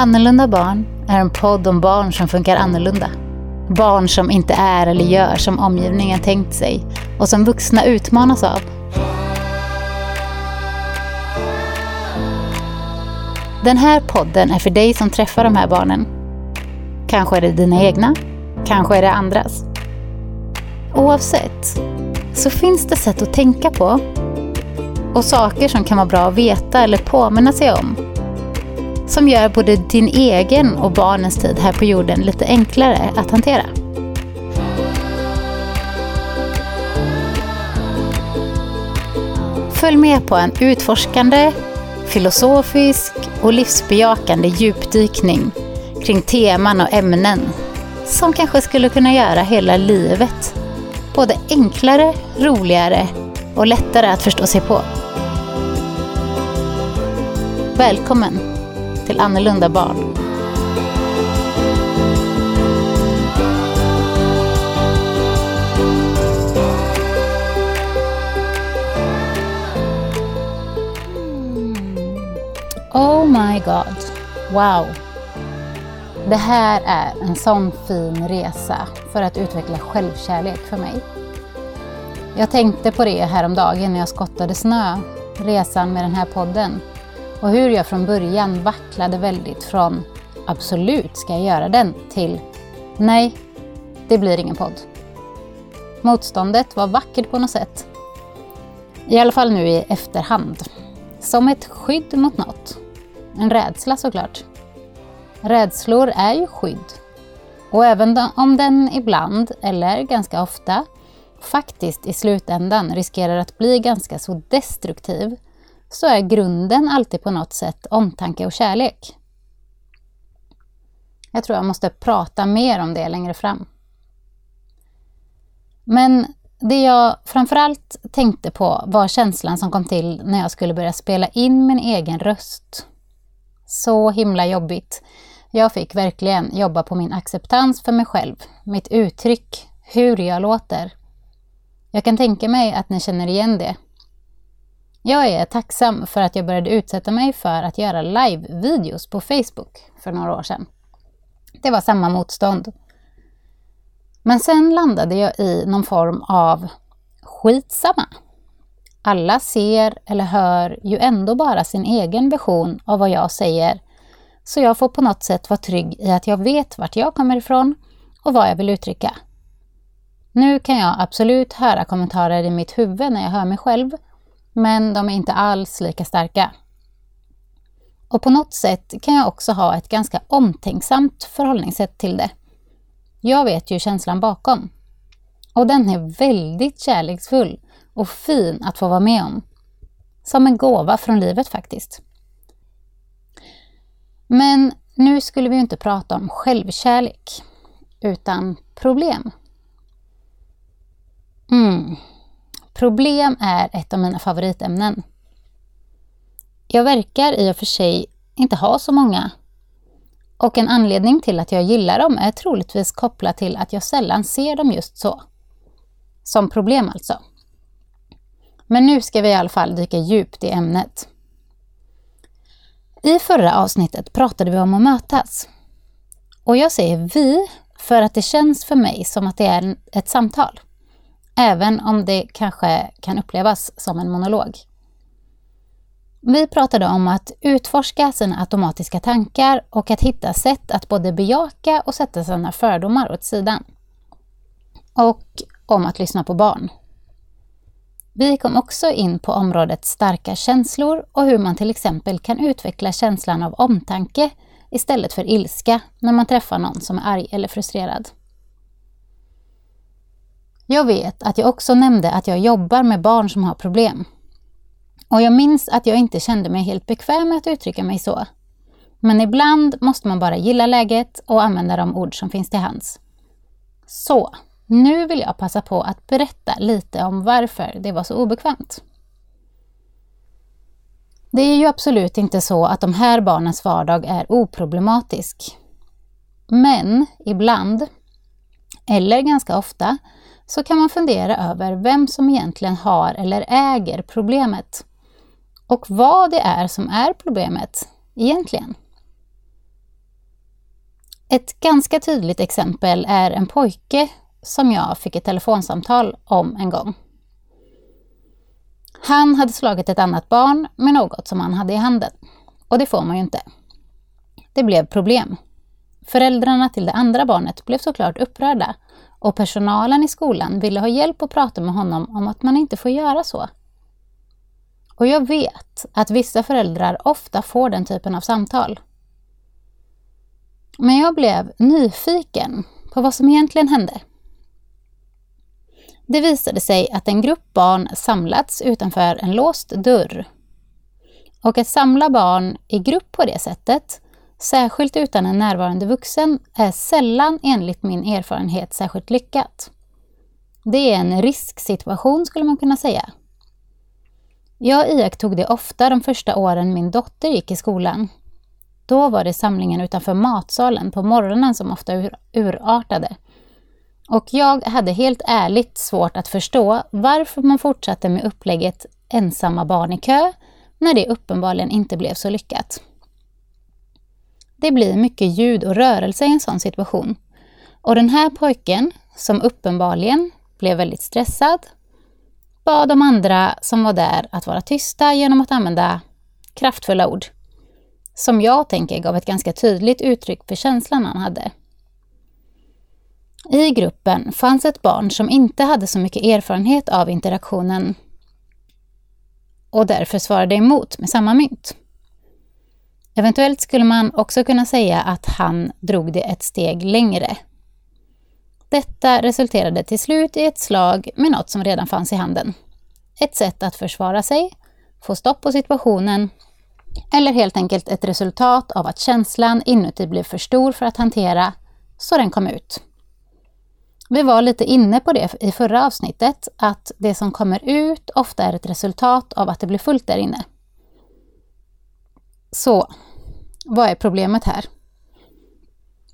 Annorlunda barn är en podd om barn som funkar annorlunda. Barn som inte är eller gör som omgivningen tänkt sig och som vuxna utmanas av. Den här podden är för dig som träffar de här barnen. Kanske är det dina egna, kanske är det andras. Oavsett så finns det sätt att tänka på och saker som kan vara bra att veta eller påminna sig om som gör både din egen och barnens tid här på jorden lite enklare att hantera. Följ med på en utforskande, filosofisk och livsbejakande djupdykning kring teman och ämnen som kanske skulle kunna göra hela livet både enklare, roligare och lättare att förstå sig på. Välkommen till Annorlunda barn. Oh my god. Wow. Det här är en sån fin resa för att utveckla självkärlek för mig. Jag tänkte på det häromdagen när jag skottade snö, resan med den här podden. Och hur jag från början vacklade väldigt från absolut ska jag göra den till nej, det blir ingen podd. Motståndet var vackert på något sätt. I alla fall nu i efterhand. Som ett skydd mot något. En rädsla såklart. Rädslor är ju skydd. Och även om den ibland, eller ganska ofta, faktiskt i slutändan riskerar att bli ganska så destruktiv, så är grunden alltid på något sätt omtanke och kärlek. Jag tror jag måste prata mer om det längre fram. Men det jag framförallt tänkte på var känslan som kom till när jag skulle börja spela in min egen röst. Så himla jobbigt. Jag fick verkligen jobba på min acceptans för mig själv, mitt uttryck, hur jag låter. Jag kan tänka mig att ni känner igen det. Jag är tacksam för att jag började utsätta mig för att göra live-videos på Facebook för några år sedan. Det var samma motstånd. Men sen landade jag i någon form av skitsamma. Alla ser eller hör ju ändå bara sin egen version av vad jag säger, så jag får på något sätt vara trygg i att jag vet vart jag kommer ifrån och vad jag vill uttrycka. Nu kan jag absolut höra kommentarer i mitt huvud när jag hör mig själv, men de är inte alls lika starka. Och på något sätt kan jag också ha ett ganska omtänksamt förhållningssätt till det. Jag vet ju känslan bakom. Och den är väldigt kärleksfull och fin att få vara med om. Som en gåva från livet faktiskt. Men nu skulle vi inte prata om självkärlek, utan problem. Mm. Problem är ett av mina favoritämnen. Jag verkar i och för sig inte ha så många. Och en anledning till att jag gillar dem är troligtvis kopplat till att jag sällan ser dem just så. Som problem alltså. Men nu ska vi i alla fall dyka djupt i ämnet. I förra avsnittet pratade vi om att mötas. Och jag säger vi för att det känns för mig som att det är ett samtal. Även om det kanske kan upplevas som en monolog. Vi pratade om att utforska sina automatiska tankar och att hitta sätt att både bejaka och sätta sina fördomar åt sidan. Och om att lyssna på barn. Vi kom också in på området starka känslor och hur man till exempel kan utveckla känslan av omtanke istället för ilska när man träffar någon som är arg eller frustrerad. Jag vet att jag också nämnde att jag jobbar med barn som har problem. Och jag minns att jag inte kände mig helt bekväm med att uttrycka mig så. Men ibland måste man bara gilla läget och använda de ord som finns till hands. Så, nu vill jag passa på att berätta lite om varför det var så obekvämt. Det är ju absolut inte så att de här barnens vardag är oproblematisk. Men ibland, eller ganska ofta, så kan man fundera över vem som egentligen har eller äger problemet. Och vad det är som är problemet egentligen. Ett ganska tydligt exempel är en pojke som jag fick ett telefonsamtal om en gång. Han hade slagit ett annat barn med något som han hade i handen. Och det får man ju inte. Det blev problem. Föräldrarna till det andra barnet blev såklart upprörda och personalen i skolan ville ha hjälp att prata med honom om att man inte får göra så. Och jag vet att vissa föräldrar ofta får den typen av samtal. Men jag blev nyfiken på vad som egentligen hände. Det visade sig att en grupp barn samlats utanför en låst dörr. Och att samla barn i grupp på det sättet, särskilt utan en närvarande vuxen, är sällan enligt min erfarenhet särskilt lyckat. Det är en risksituation skulle man kunna säga. Jag iakttog det ofta de första åren min dotter gick i skolan. Då var det samlingen utanför matsalen på morgonen som ofta ur urartade och jag hade helt ärligt svårt att förstå varför man fortsatte med upplägget ensamma barn i kö när det uppenbarligen inte blev så lyckat. Det blir mycket ljud och rörelse i en sån situation. Och den här pojken, som uppenbarligen blev väldigt stressad, bad de andra som var där att vara tysta genom att använda kraftfulla ord. Som jag tänker gav ett ganska tydligt uttryck för känslan han hade. I gruppen fanns ett barn som inte hade så mycket erfarenhet av interaktionen och därför svarade emot med samma mynt. Eventuellt skulle man också kunna säga att han drog det ett steg längre. Detta resulterade till slut i ett slag med något som redan fanns i handen. Ett sätt att försvara sig, få stopp på situationen eller helt enkelt ett resultat av att känslan inuti blev för stor för att hantera, så den kom ut. Vi var lite inne på det i förra avsnittet, att det som kommer ut ofta är ett resultat av att det blir fullt där inne. Så, vad är problemet här?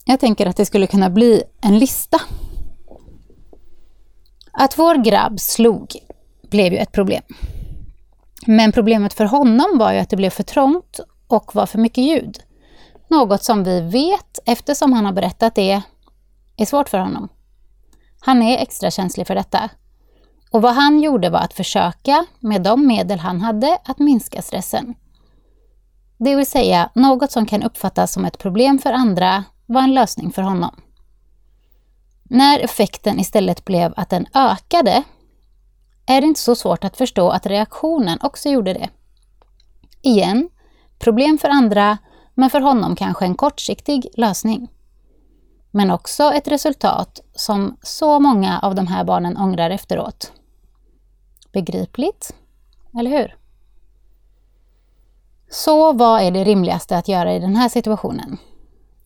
Jag tänker att det skulle kunna bli en lista. Att vår grabb slog blev ju ett problem. Men problemet för honom var ju att det blev för trångt och var för mycket ljud. Något som vi vet, eftersom han har berättat det, är svårt för honom. Han är extra känslig för detta. Och vad han gjorde var att försöka, med de medel han hade, att minska stressen. Det vill säga, något som kan uppfattas som ett problem för andra var en lösning för honom. När effekten istället blev att den ökade är det inte så svårt att förstå att reaktionen också gjorde det. Igen, problem för andra, men för honom kanske en kortsiktig lösning men också ett resultat som så många av de här barnen ångrar efteråt. Begripligt, eller hur? Så vad är det rimligaste att göra i den här situationen?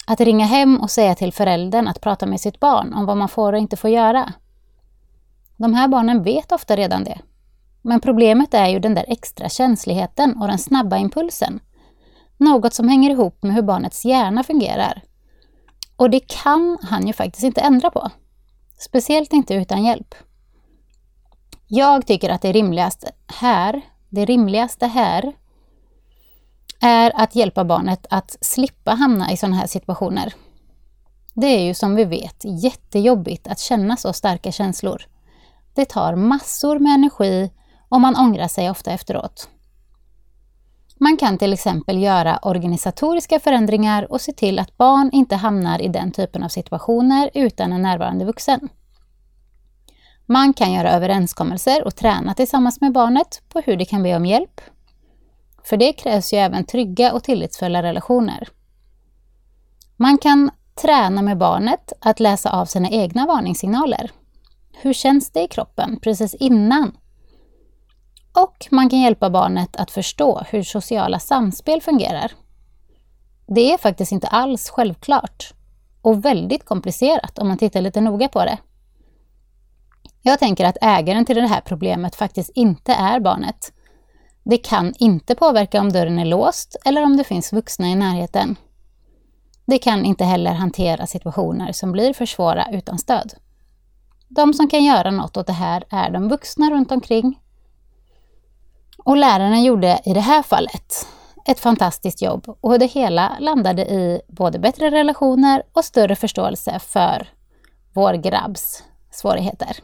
Att ringa hem och säga till föräldern att prata med sitt barn om vad man får och inte får göra. De här barnen vet ofta redan det. Men problemet är ju den där extra känsligheten och den snabba impulsen. Något som hänger ihop med hur barnets hjärna fungerar och det kan han ju faktiskt inte ändra på. Speciellt inte utan hjälp. Jag tycker att det rimligaste här, det rimligaste här är att hjälpa barnet att slippa hamna i sådana här situationer. Det är ju som vi vet jättejobbigt att känna så starka känslor. Det tar massor med energi och man ångrar sig ofta efteråt. Man kan till exempel göra organisatoriska förändringar och se till att barn inte hamnar i den typen av situationer utan en närvarande vuxen. Man kan göra överenskommelser och träna tillsammans med barnet på hur det kan be om hjälp. För det krävs ju även trygga och tillitsfulla relationer. Man kan träna med barnet att läsa av sina egna varningssignaler. Hur känns det i kroppen precis innan och man kan hjälpa barnet att förstå hur sociala samspel fungerar. Det är faktiskt inte alls självklart och väldigt komplicerat om man tittar lite noga på det. Jag tänker att ägaren till det här problemet faktiskt inte är barnet. Det kan inte påverka om dörren är låst eller om det finns vuxna i närheten. Det kan inte heller hantera situationer som blir för svåra utan stöd. De som kan göra något åt det här är de vuxna runt omkring och läraren gjorde i det här fallet ett fantastiskt jobb och det hela landade i både bättre relationer och större förståelse för vår grabbs svårigheter.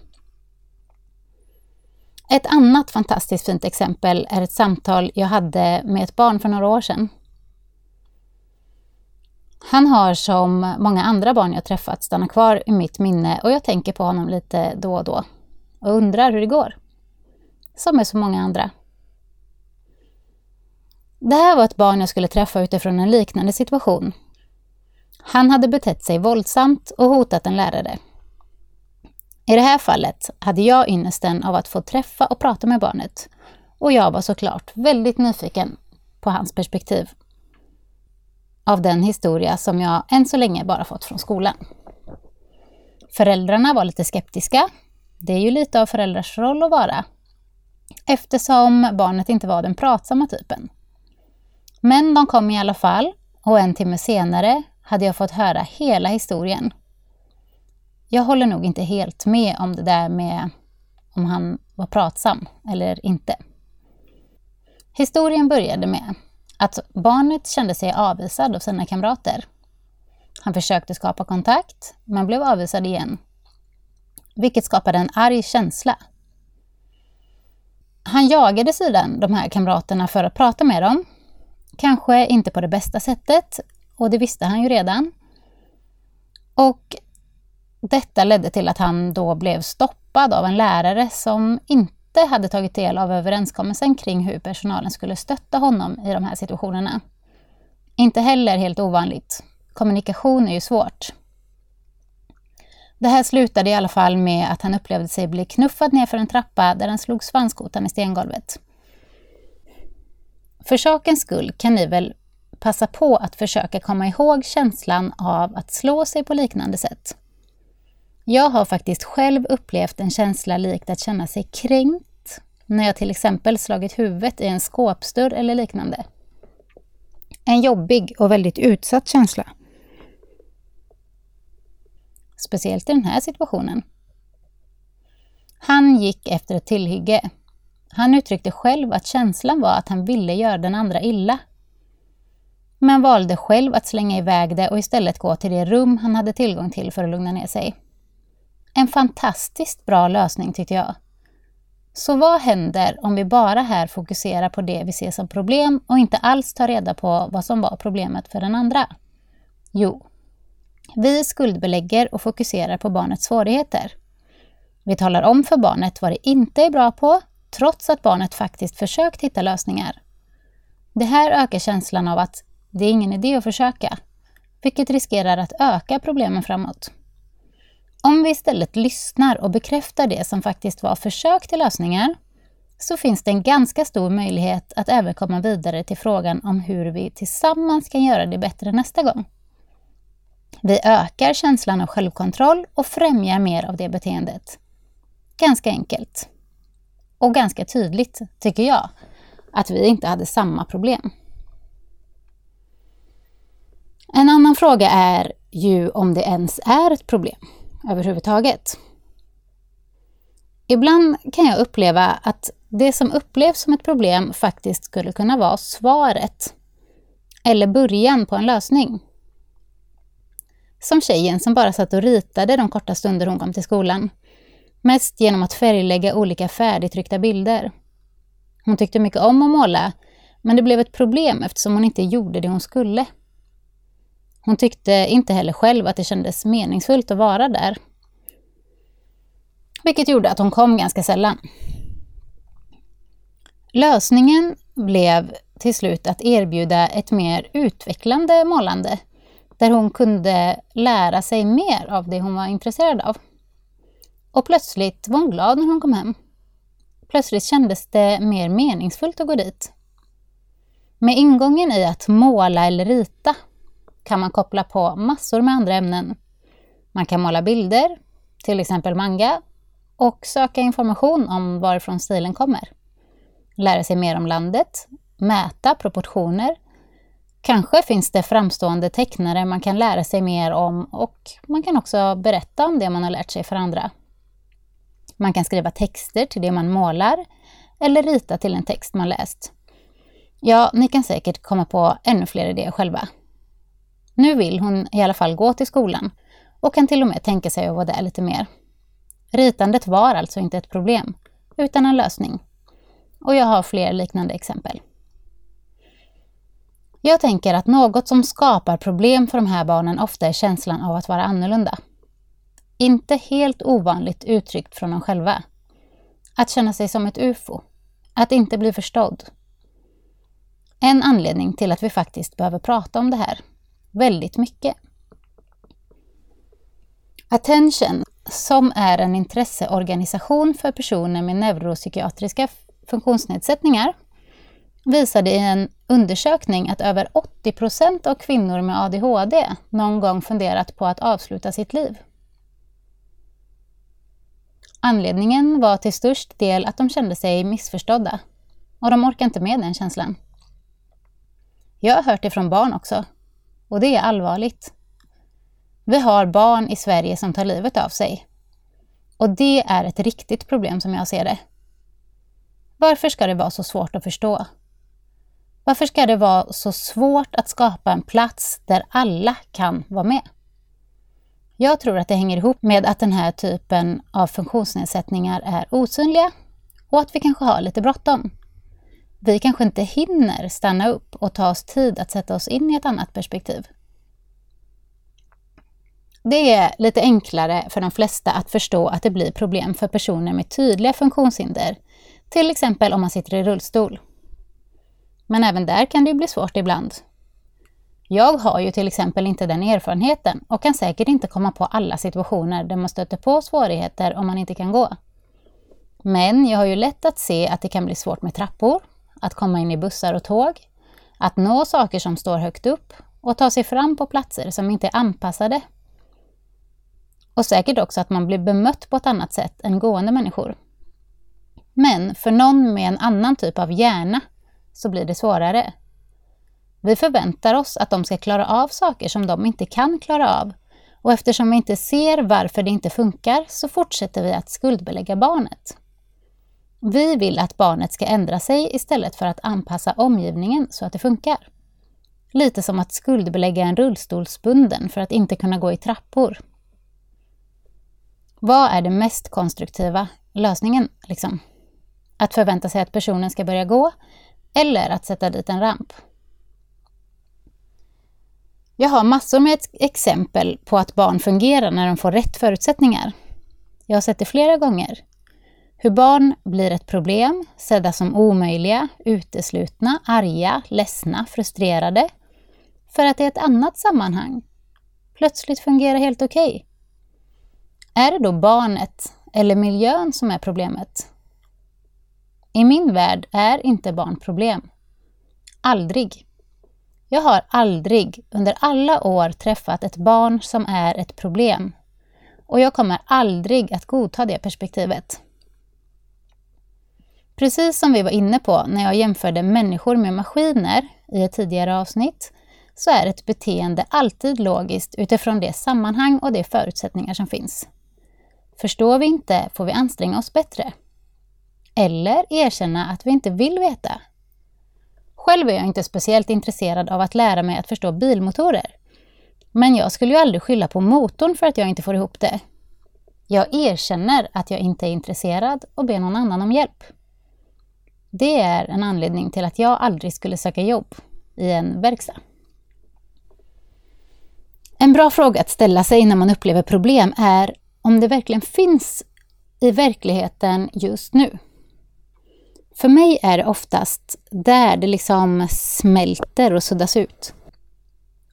Ett annat fantastiskt fint exempel är ett samtal jag hade med ett barn för några år sedan. Han har som många andra barn jag träffat stannat kvar i mitt minne och jag tänker på honom lite då och då och undrar hur det går. Som med så många andra. Det här var ett barn jag skulle träffa utifrån en liknande situation. Han hade betett sig våldsamt och hotat en lärare. I det här fallet hade jag ynnesten av att få träffa och prata med barnet och jag var såklart väldigt nyfiken på hans perspektiv av den historia som jag än så länge bara fått från skolan. Föräldrarna var lite skeptiska. Det är ju lite av föräldrars roll att vara eftersom barnet inte var den pratsamma typen. Men de kom i alla fall och en timme senare hade jag fått höra hela historien. Jag håller nog inte helt med om det där med om han var pratsam eller inte. Historien började med att barnet kände sig avvisad av sina kamrater. Han försökte skapa kontakt, men blev avvisad igen. Vilket skapade en arg känsla. Han jagade sedan de här kamraterna för att prata med dem. Kanske inte på det bästa sättet, och det visste han ju redan. Och detta ledde till att han då blev stoppad av en lärare som inte hade tagit del av överenskommelsen kring hur personalen skulle stötta honom i de här situationerna. Inte heller helt ovanligt. Kommunikation är ju svårt. Det här slutade i alla fall med att han upplevde sig bli knuffad ner för en trappa där han slog svanskotan i stengolvet. För sakens skull kan ni väl passa på att försöka komma ihåg känslan av att slå sig på liknande sätt. Jag har faktiskt själv upplevt en känsla likt att känna sig kränkt när jag till exempel slagit huvudet i en skåpsdörr eller liknande. En jobbig och väldigt utsatt känsla. Speciellt i den här situationen. Han gick efter ett tillhygge. Han uttryckte själv att känslan var att han ville göra den andra illa. Men valde själv att slänga iväg det och istället gå till det rum han hade tillgång till för att lugna ner sig. En fantastiskt bra lösning tyckte jag. Så vad händer om vi bara här fokuserar på det vi ser som problem och inte alls tar reda på vad som var problemet för den andra? Jo, vi skuldbelägger och fokuserar på barnets svårigheter. Vi talar om för barnet vad det inte är bra på, trots att barnet faktiskt försökt hitta lösningar. Det här ökar känslan av att det är ingen idé att försöka, vilket riskerar att öka problemen framåt. Om vi istället lyssnar och bekräftar det som faktiskt var försök till lösningar, så finns det en ganska stor möjlighet att även komma vidare till frågan om hur vi tillsammans kan göra det bättre nästa gång. Vi ökar känslan av självkontroll och främjar mer av det beteendet. Ganska enkelt. Och ganska tydligt, tycker jag, att vi inte hade samma problem. En annan fråga är ju om det ens är ett problem överhuvudtaget. Ibland kan jag uppleva att det som upplevs som ett problem faktiskt skulle kunna vara svaret eller början på en lösning. Som tjejen som bara satt och ritade de korta stunder hon kom till skolan. Mest genom att färglägga olika färdigtryckta bilder. Hon tyckte mycket om att måla, men det blev ett problem eftersom hon inte gjorde det hon skulle. Hon tyckte inte heller själv att det kändes meningsfullt att vara där. Vilket gjorde att hon kom ganska sällan. Lösningen blev till slut att erbjuda ett mer utvecklande målande där hon kunde lära sig mer av det hon var intresserad av. Och plötsligt var hon glad när hon kom hem. Plötsligt kändes det mer meningsfullt att gå dit. Med ingången i att måla eller rita kan man koppla på massor med andra ämnen. Man kan måla bilder, till exempel manga, och söka information om varifrån stilen kommer. Lära sig mer om landet, mäta proportioner. Kanske finns det framstående tecknare man kan lära sig mer om och man kan också berätta om det man har lärt sig för andra. Man kan skriva texter till det man målar eller rita till en text man läst. Ja, ni kan säkert komma på ännu fler idéer själva. Nu vill hon i alla fall gå till skolan och kan till och med tänka sig att vara där lite mer. Ritandet var alltså inte ett problem, utan en lösning. Och jag har fler liknande exempel. Jag tänker att något som skapar problem för de här barnen ofta är känslan av att vara annorlunda. Inte helt ovanligt uttryckt från dem själva. Att känna sig som ett UFO. Att inte bli förstådd. En anledning till att vi faktiskt behöver prata om det här. Väldigt mycket. Attention, som är en intresseorganisation för personer med neuropsykiatriska funktionsnedsättningar, visade i en undersökning att över 80 procent av kvinnor med ADHD någon gång funderat på att avsluta sitt liv. Anledningen var till störst del att de kände sig missförstådda och de orkade inte med den känslan. Jag har hört det från barn också och det är allvarligt. Vi har barn i Sverige som tar livet av sig. Och det är ett riktigt problem som jag ser det. Varför ska det vara så svårt att förstå? Varför ska det vara så svårt att skapa en plats där alla kan vara med? Jag tror att det hänger ihop med att den här typen av funktionsnedsättningar är osynliga och att vi kanske har lite bråttom. Vi kanske inte hinner stanna upp och ta oss tid att sätta oss in i ett annat perspektiv. Det är lite enklare för de flesta att förstå att det blir problem för personer med tydliga funktionshinder, till exempel om man sitter i rullstol. Men även där kan det ju bli svårt ibland. Jag har ju till exempel inte den erfarenheten och kan säkert inte komma på alla situationer där man stöter på svårigheter om man inte kan gå. Men jag har ju lätt att se att det kan bli svårt med trappor, att komma in i bussar och tåg, att nå saker som står högt upp och ta sig fram på platser som inte är anpassade. Och säkert också att man blir bemött på ett annat sätt än gående människor. Men för någon med en annan typ av hjärna så blir det svårare. Vi förväntar oss att de ska klara av saker som de inte kan klara av och eftersom vi inte ser varför det inte funkar så fortsätter vi att skuldbelägga barnet. Vi vill att barnet ska ändra sig istället för att anpassa omgivningen så att det funkar. Lite som att skuldbelägga en rullstolsbunden för att inte kunna gå i trappor. Vad är den mest konstruktiva lösningen? Liksom? Att förvänta sig att personen ska börja gå eller att sätta dit en ramp. Jag har massor med exempel på att barn fungerar när de får rätt förutsättningar. Jag har sett det flera gånger. Hur barn blir ett problem, sedda som omöjliga, uteslutna, arga, ledsna, frustrerade. För att i ett annat sammanhang plötsligt fungerar helt okej. Okay. Är det då barnet eller miljön som är problemet? I min värld är inte barn problem. Aldrig. Jag har aldrig under alla år träffat ett barn som är ett problem. Och jag kommer aldrig att godta det perspektivet. Precis som vi var inne på när jag jämförde människor med maskiner i ett tidigare avsnitt, så är ett beteende alltid logiskt utifrån det sammanhang och de förutsättningar som finns. Förstår vi inte får vi anstränga oss bättre. Eller erkänna att vi inte vill veta. Själv är jag inte speciellt intresserad av att lära mig att förstå bilmotorer. Men jag skulle ju aldrig skylla på motorn för att jag inte får ihop det. Jag erkänner att jag inte är intresserad och ber någon annan om hjälp. Det är en anledning till att jag aldrig skulle söka jobb i en verkstad. En bra fråga att ställa sig när man upplever problem är om det verkligen finns i verkligheten just nu. För mig är det oftast där det liksom smälter och suddas ut.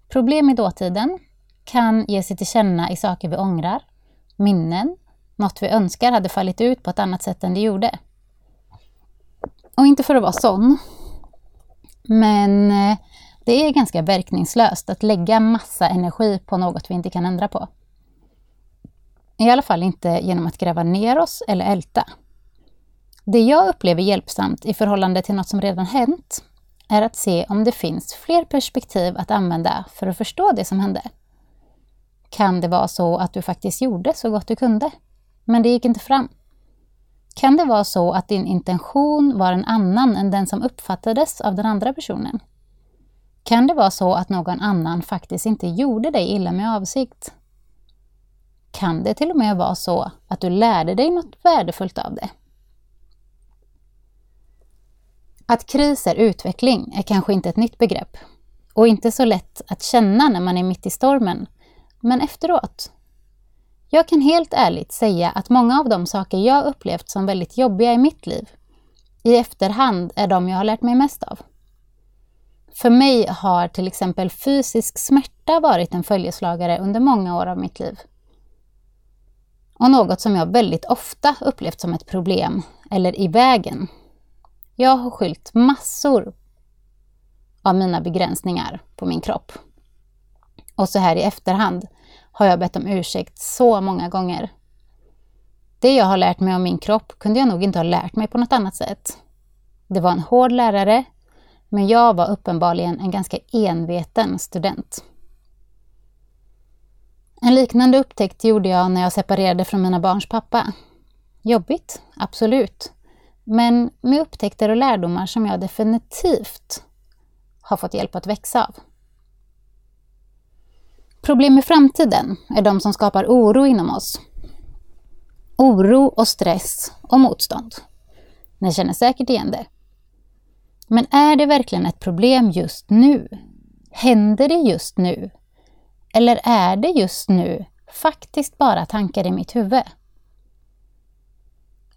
Problem i dåtiden kan ge sig till känna i saker vi ångrar, minnen, något vi önskar hade fallit ut på ett annat sätt än det gjorde. Och inte för att vara sån, men eh, det är ganska verkningslöst att lägga massa energi på något vi inte kan ändra på. I alla fall inte genom att gräva ner oss eller älta. Det jag upplever hjälpsamt i förhållande till något som redan hänt är att se om det finns fler perspektiv att använda för att förstå det som hände. Kan det vara så att du faktiskt gjorde så gott du kunde, men det gick inte fram? Kan det vara så att din intention var en annan än den som uppfattades av den andra personen? Kan det vara så att någon annan faktiskt inte gjorde dig illa med avsikt? Kan det till och med vara så att du lärde dig något värdefullt av det? Att kris är utveckling är kanske inte ett nytt begrepp och inte så lätt att känna när man är mitt i stormen, men efteråt. Jag kan helt ärligt säga att många av de saker jag upplevt som väldigt jobbiga i mitt liv, i efterhand är de jag har lärt mig mest av. För mig har till exempel fysisk smärta varit en följeslagare under många år av mitt liv. Och något som jag väldigt ofta upplevt som ett problem, eller i vägen. Jag har skyllt massor av mina begränsningar på min kropp. Och så här i efterhand har jag bett om ursäkt så många gånger. Det jag har lärt mig om min kropp kunde jag nog inte ha lärt mig på något annat sätt. Det var en hård lärare, men jag var uppenbarligen en ganska enveten student. En liknande upptäckt gjorde jag när jag separerade från mina barns pappa. Jobbigt, absolut. Men med upptäckter och lärdomar som jag definitivt har fått hjälp att växa av. Problem i framtiden är de som skapar oro inom oss. Oro och stress och motstånd. Ni känner säkert igen det. Men är det verkligen ett problem just nu? Händer det just nu? Eller är det just nu faktiskt bara tankar i mitt huvud?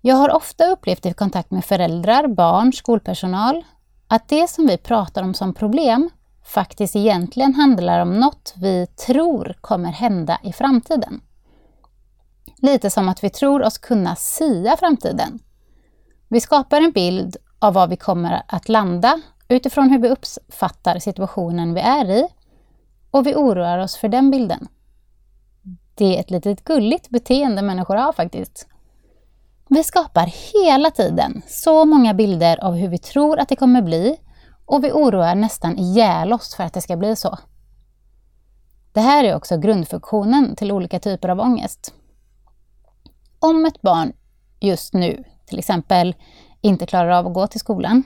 Jag har ofta upplevt i kontakt med föräldrar, barn, skolpersonal att det som vi pratar om som problem faktiskt egentligen handlar om något vi tror kommer hända i framtiden. Lite som att vi tror oss kunna sia framtiden. Vi skapar en bild av var vi kommer att landa utifrån hur vi uppfattar situationen vi är i och vi oroar oss för den bilden. Det är ett litet gulligt beteende människor har faktiskt. Vi skapar hela tiden så många bilder av hur vi tror att det kommer bli och vi oroar nästan ihjäl oss för att det ska bli så. Det här är också grundfunktionen till olika typer av ångest. Om ett barn just nu till exempel inte klarar av att gå till skolan.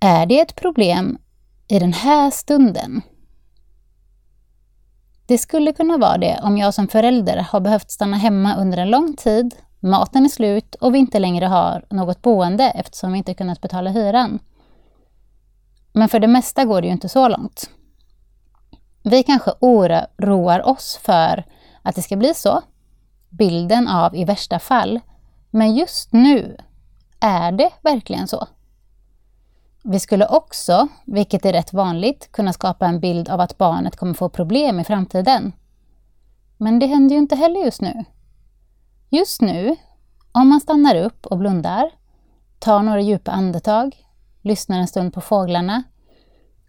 Är det ett problem i den här stunden? Det skulle kunna vara det om jag som förälder har behövt stanna hemma under en lång tid, maten är slut och vi inte längre har något boende eftersom vi inte kunnat betala hyran. Men för det mesta går det ju inte så långt. Vi kanske oroar oss för att det ska bli så. Bilden av i värsta fall men just nu, är det verkligen så? Vi skulle också, vilket är rätt vanligt, kunna skapa en bild av att barnet kommer få problem i framtiden. Men det händer ju inte heller just nu. Just nu, om man stannar upp och blundar, tar några djupa andetag, lyssnar en stund på fåglarna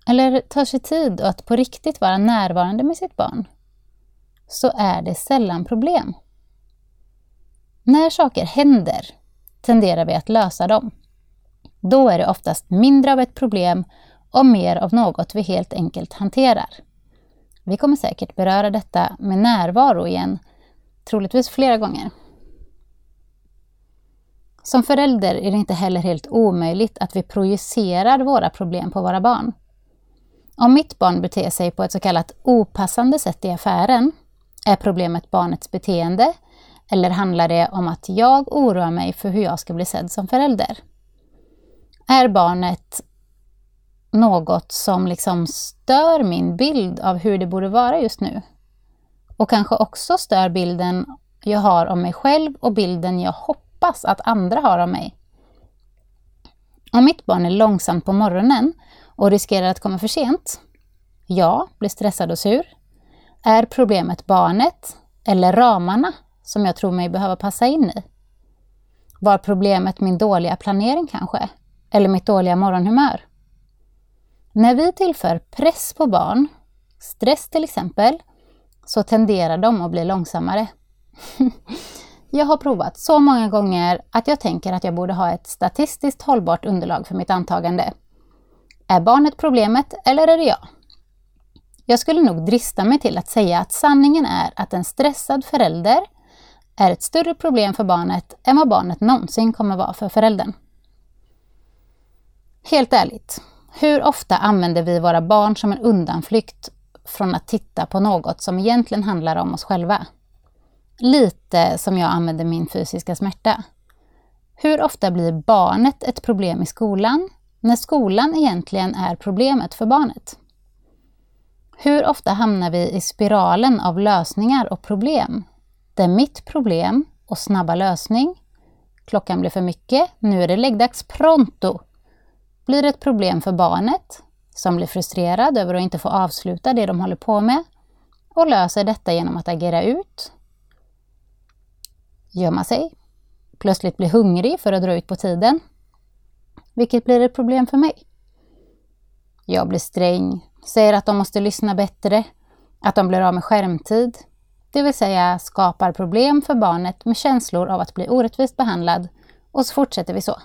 eller tar sig tid att på riktigt vara närvarande med sitt barn, så är det sällan problem. När saker händer tenderar vi att lösa dem. Då är det oftast mindre av ett problem och mer av något vi helt enkelt hanterar. Vi kommer säkert beröra detta med närvaro igen, troligtvis flera gånger. Som förälder är det inte heller helt omöjligt att vi projicerar våra problem på våra barn. Om mitt barn beter sig på ett så kallat opassande sätt i affären är problemet barnets beteende eller handlar det om att jag oroar mig för hur jag ska bli sedd som förälder? Är barnet något som liksom stör min bild av hur det borde vara just nu? Och kanske också stör bilden jag har om mig själv och bilden jag hoppas att andra har av mig. Om mitt barn är långsamt på morgonen och riskerar att komma för sent, jag blir stressad och sur. Är problemet barnet eller ramarna som jag tror mig behöva passa in i? Var problemet min dåliga planering kanske? Eller mitt dåliga morgonhumör? När vi tillför press på barn, stress till exempel, så tenderar de att bli långsammare. jag har provat så många gånger att jag tänker att jag borde ha ett statistiskt hållbart underlag för mitt antagande. Är barnet problemet eller är det jag? Jag skulle nog drista mig till att säga att sanningen är att en stressad förälder är ett större problem för barnet än vad barnet någonsin kommer vara för föräldern. Helt ärligt, hur ofta använder vi våra barn som en undanflykt från att titta på något som egentligen handlar om oss själva? Lite som jag använder min fysiska smärta. Hur ofta blir barnet ett problem i skolan när skolan egentligen är problemet för barnet? Hur ofta hamnar vi i spiralen av lösningar och problem? Där mitt problem och snabba lösning, klockan blir för mycket, nu är det läggdags pronto, blir ett problem för barnet som blir frustrerad över att inte få avsluta det de håller på med och löser detta genom att agera ut, gömma sig, plötsligt bli hungrig för att dra ut på tiden, vilket blir ett problem för mig. Jag blir sträng, säger att de måste lyssna bättre, att de blir av med skärmtid, det vill säga skapar problem för barnet med känslor av att bli orättvist behandlad och så fortsätter vi så.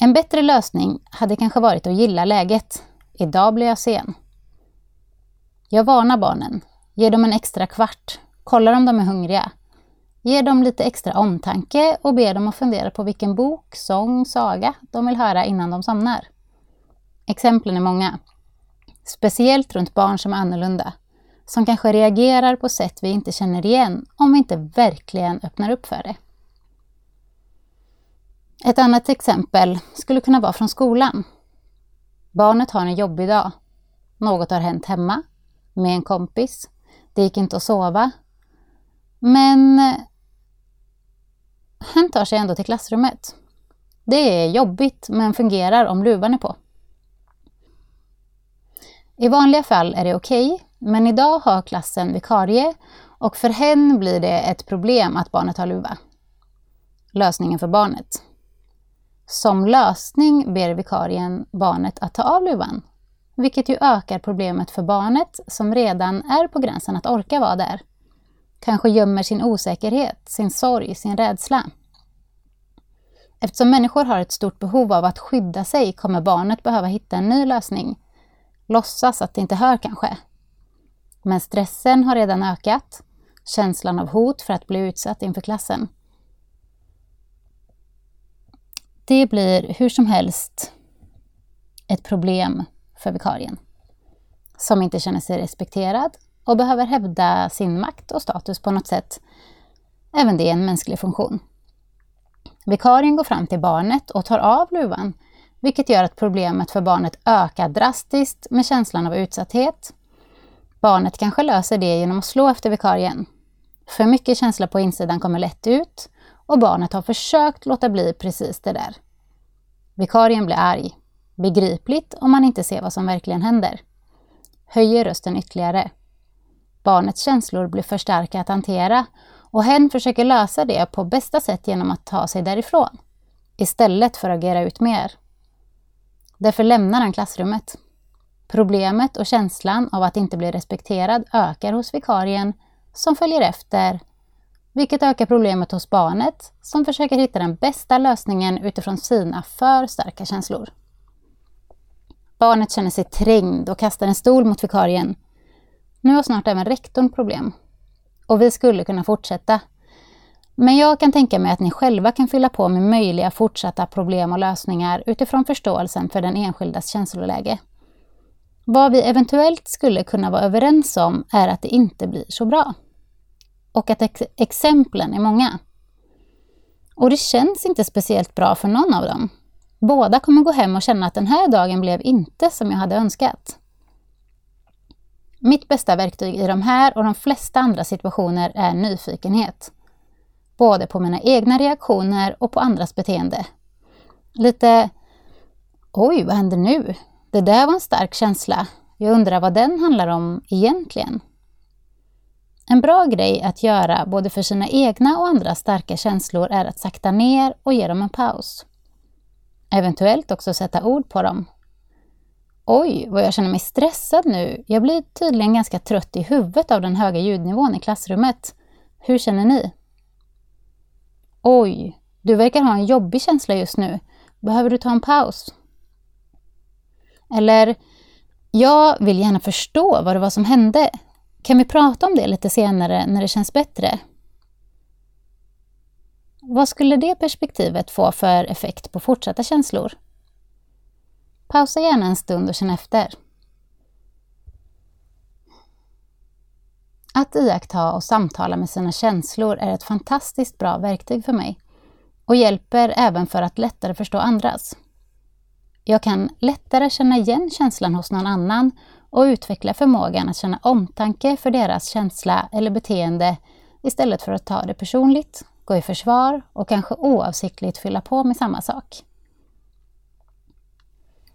En bättre lösning hade kanske varit att gilla läget. Idag blir jag sen. Jag varnar barnen. Ger dem en extra kvart. Kollar om de är hungriga. Ger dem lite extra omtanke och ber dem att fundera på vilken bok, sång, saga de vill höra innan de somnar. Exemplen är många. Speciellt runt barn som är annorlunda. Som kanske reagerar på sätt vi inte känner igen om vi inte verkligen öppnar upp för det. Ett annat exempel skulle kunna vara från skolan. Barnet har en jobbig dag. Något har hänt hemma, med en kompis. Det gick inte att sova. Men hen tar sig ändå till klassrummet. Det är jobbigt men fungerar om luvan är på. I vanliga fall är det okej, okay, men idag har klassen vikarie och för hen blir det ett problem att barnet har luva. Lösningen för barnet. Som lösning ber vikarien barnet att ta av luvan, vilket ju ökar problemet för barnet som redan är på gränsen att orka vara där. Kanske gömmer sin osäkerhet, sin sorg, sin rädsla. Eftersom människor har ett stort behov av att skydda sig kommer barnet behöva hitta en ny lösning. Låtsas att det inte hör kanske. Men stressen har redan ökat, känslan av hot för att bli utsatt inför klassen. Det blir hur som helst ett problem för vikarien som inte känner sig respekterad och behöver hävda sin makt och status på något sätt. Även det är en mänsklig funktion. Vikarien går fram till barnet och tar av luvan, vilket gör att problemet för barnet ökar drastiskt med känslan av utsatthet. Barnet kanske löser det genom att slå efter vikarien. För mycket känsla på insidan kommer lätt ut och barnet har försökt låta bli precis det där. Vikarien blir arg. Begripligt om man inte ser vad som verkligen händer. Höjer rösten ytterligare. Barnets känslor blir för starka att hantera och hen försöker lösa det på bästa sätt genom att ta sig därifrån, istället för att agera ut mer. Därför lämnar han klassrummet. Problemet och känslan av att inte bli respekterad ökar hos vikarien som följer efter vilket ökar problemet hos barnet som försöker hitta den bästa lösningen utifrån sina för starka känslor. Barnet känner sig trängd och kastar en stol mot vikarien. Nu har snart även rektorn problem. Och vi skulle kunna fortsätta. Men jag kan tänka mig att ni själva kan fylla på med möjliga fortsatta problem och lösningar utifrån förståelsen för den enskildas känsloläge. Vad vi eventuellt skulle kunna vara överens om är att det inte blir så bra och att ex exemplen är många. Och det känns inte speciellt bra för någon av dem. Båda kommer gå hem och känna att den här dagen blev inte som jag hade önskat. Mitt bästa verktyg i de här och de flesta andra situationer är nyfikenhet. Både på mina egna reaktioner och på andras beteende. Lite Oj, vad händer nu? Det där var en stark känsla. Jag undrar vad den handlar om egentligen. En bra grej att göra både för sina egna och andra starka känslor är att sakta ner och ge dem en paus. Eventuellt också sätta ord på dem. Oj, vad jag känner mig stressad nu. Jag blir tydligen ganska trött i huvudet av den höga ljudnivån i klassrummet. Hur känner ni? Oj, du verkar ha en jobbig känsla just nu. Behöver du ta en paus? Eller, jag vill gärna förstå vad det var som hände. Kan vi prata om det lite senare när det känns bättre? Vad skulle det perspektivet få för effekt på fortsatta känslor? Pausa gärna en stund och känn efter. Att iaktta och samtala med sina känslor är ett fantastiskt bra verktyg för mig och hjälper även för att lättare förstå andras. Jag kan lättare känna igen känslan hos någon annan och utveckla förmågan att känna omtanke för deras känsla eller beteende istället för att ta det personligt, gå i försvar och kanske oavsiktligt fylla på med samma sak.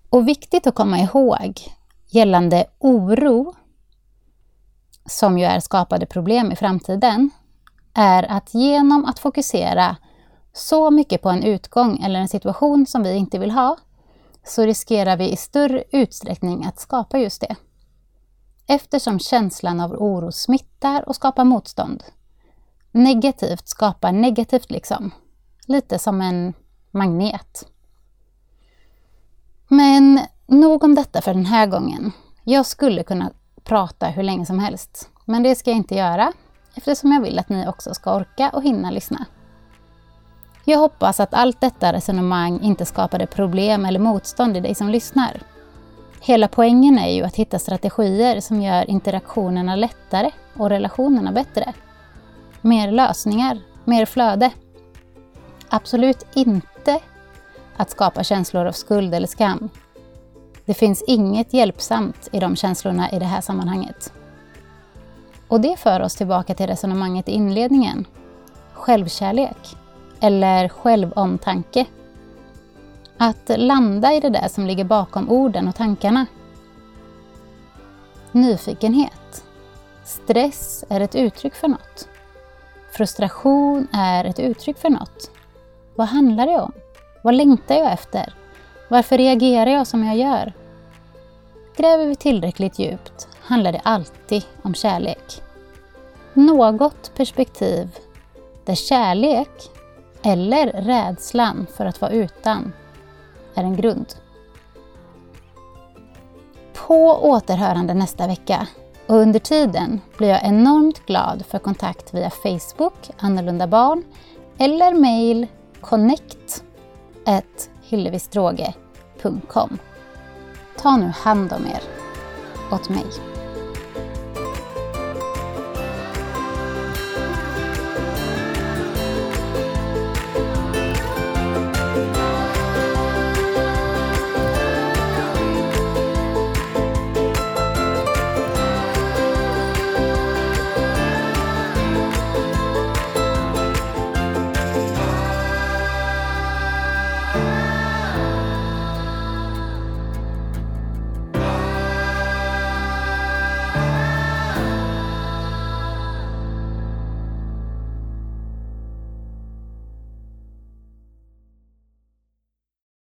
Och viktigt att komma ihåg gällande oro, som ju är skapade problem i framtiden, är att genom att fokusera så mycket på en utgång eller en situation som vi inte vill ha, så riskerar vi i större utsträckning att skapa just det. Eftersom känslan av oro smittar och skapar motstånd. Negativt skapar negativt liksom. Lite som en magnet. Men nog om detta för den här gången. Jag skulle kunna prata hur länge som helst, men det ska jag inte göra eftersom jag vill att ni också ska orka och hinna lyssna. Jag hoppas att allt detta resonemang inte skapade problem eller motstånd i dig som lyssnar. Hela poängen är ju att hitta strategier som gör interaktionerna lättare och relationerna bättre. Mer lösningar, mer flöde. Absolut inte att skapa känslor av skuld eller skam. Det finns inget hjälpsamt i de känslorna i det här sammanhanget. Och det för oss tillbaka till resonemanget i inledningen. Självkärlek eller självomtanke. Att landa i det där som ligger bakom orden och tankarna. Nyfikenhet. Stress är ett uttryck för något. Frustration är ett uttryck för något. Vad handlar det om? Vad längtar jag efter? Varför reagerar jag som jag gör? Gräver vi tillräckligt djupt handlar det alltid om kärlek. Något perspektiv där kärlek eller rädslan för att vara utan är en grund. På återhörande nästa vecka och under tiden blir jag enormt glad för kontakt via Facebook, Annorlunda barn eller mail connect hillevisdroge.com. Ta nu hand om er åt mig.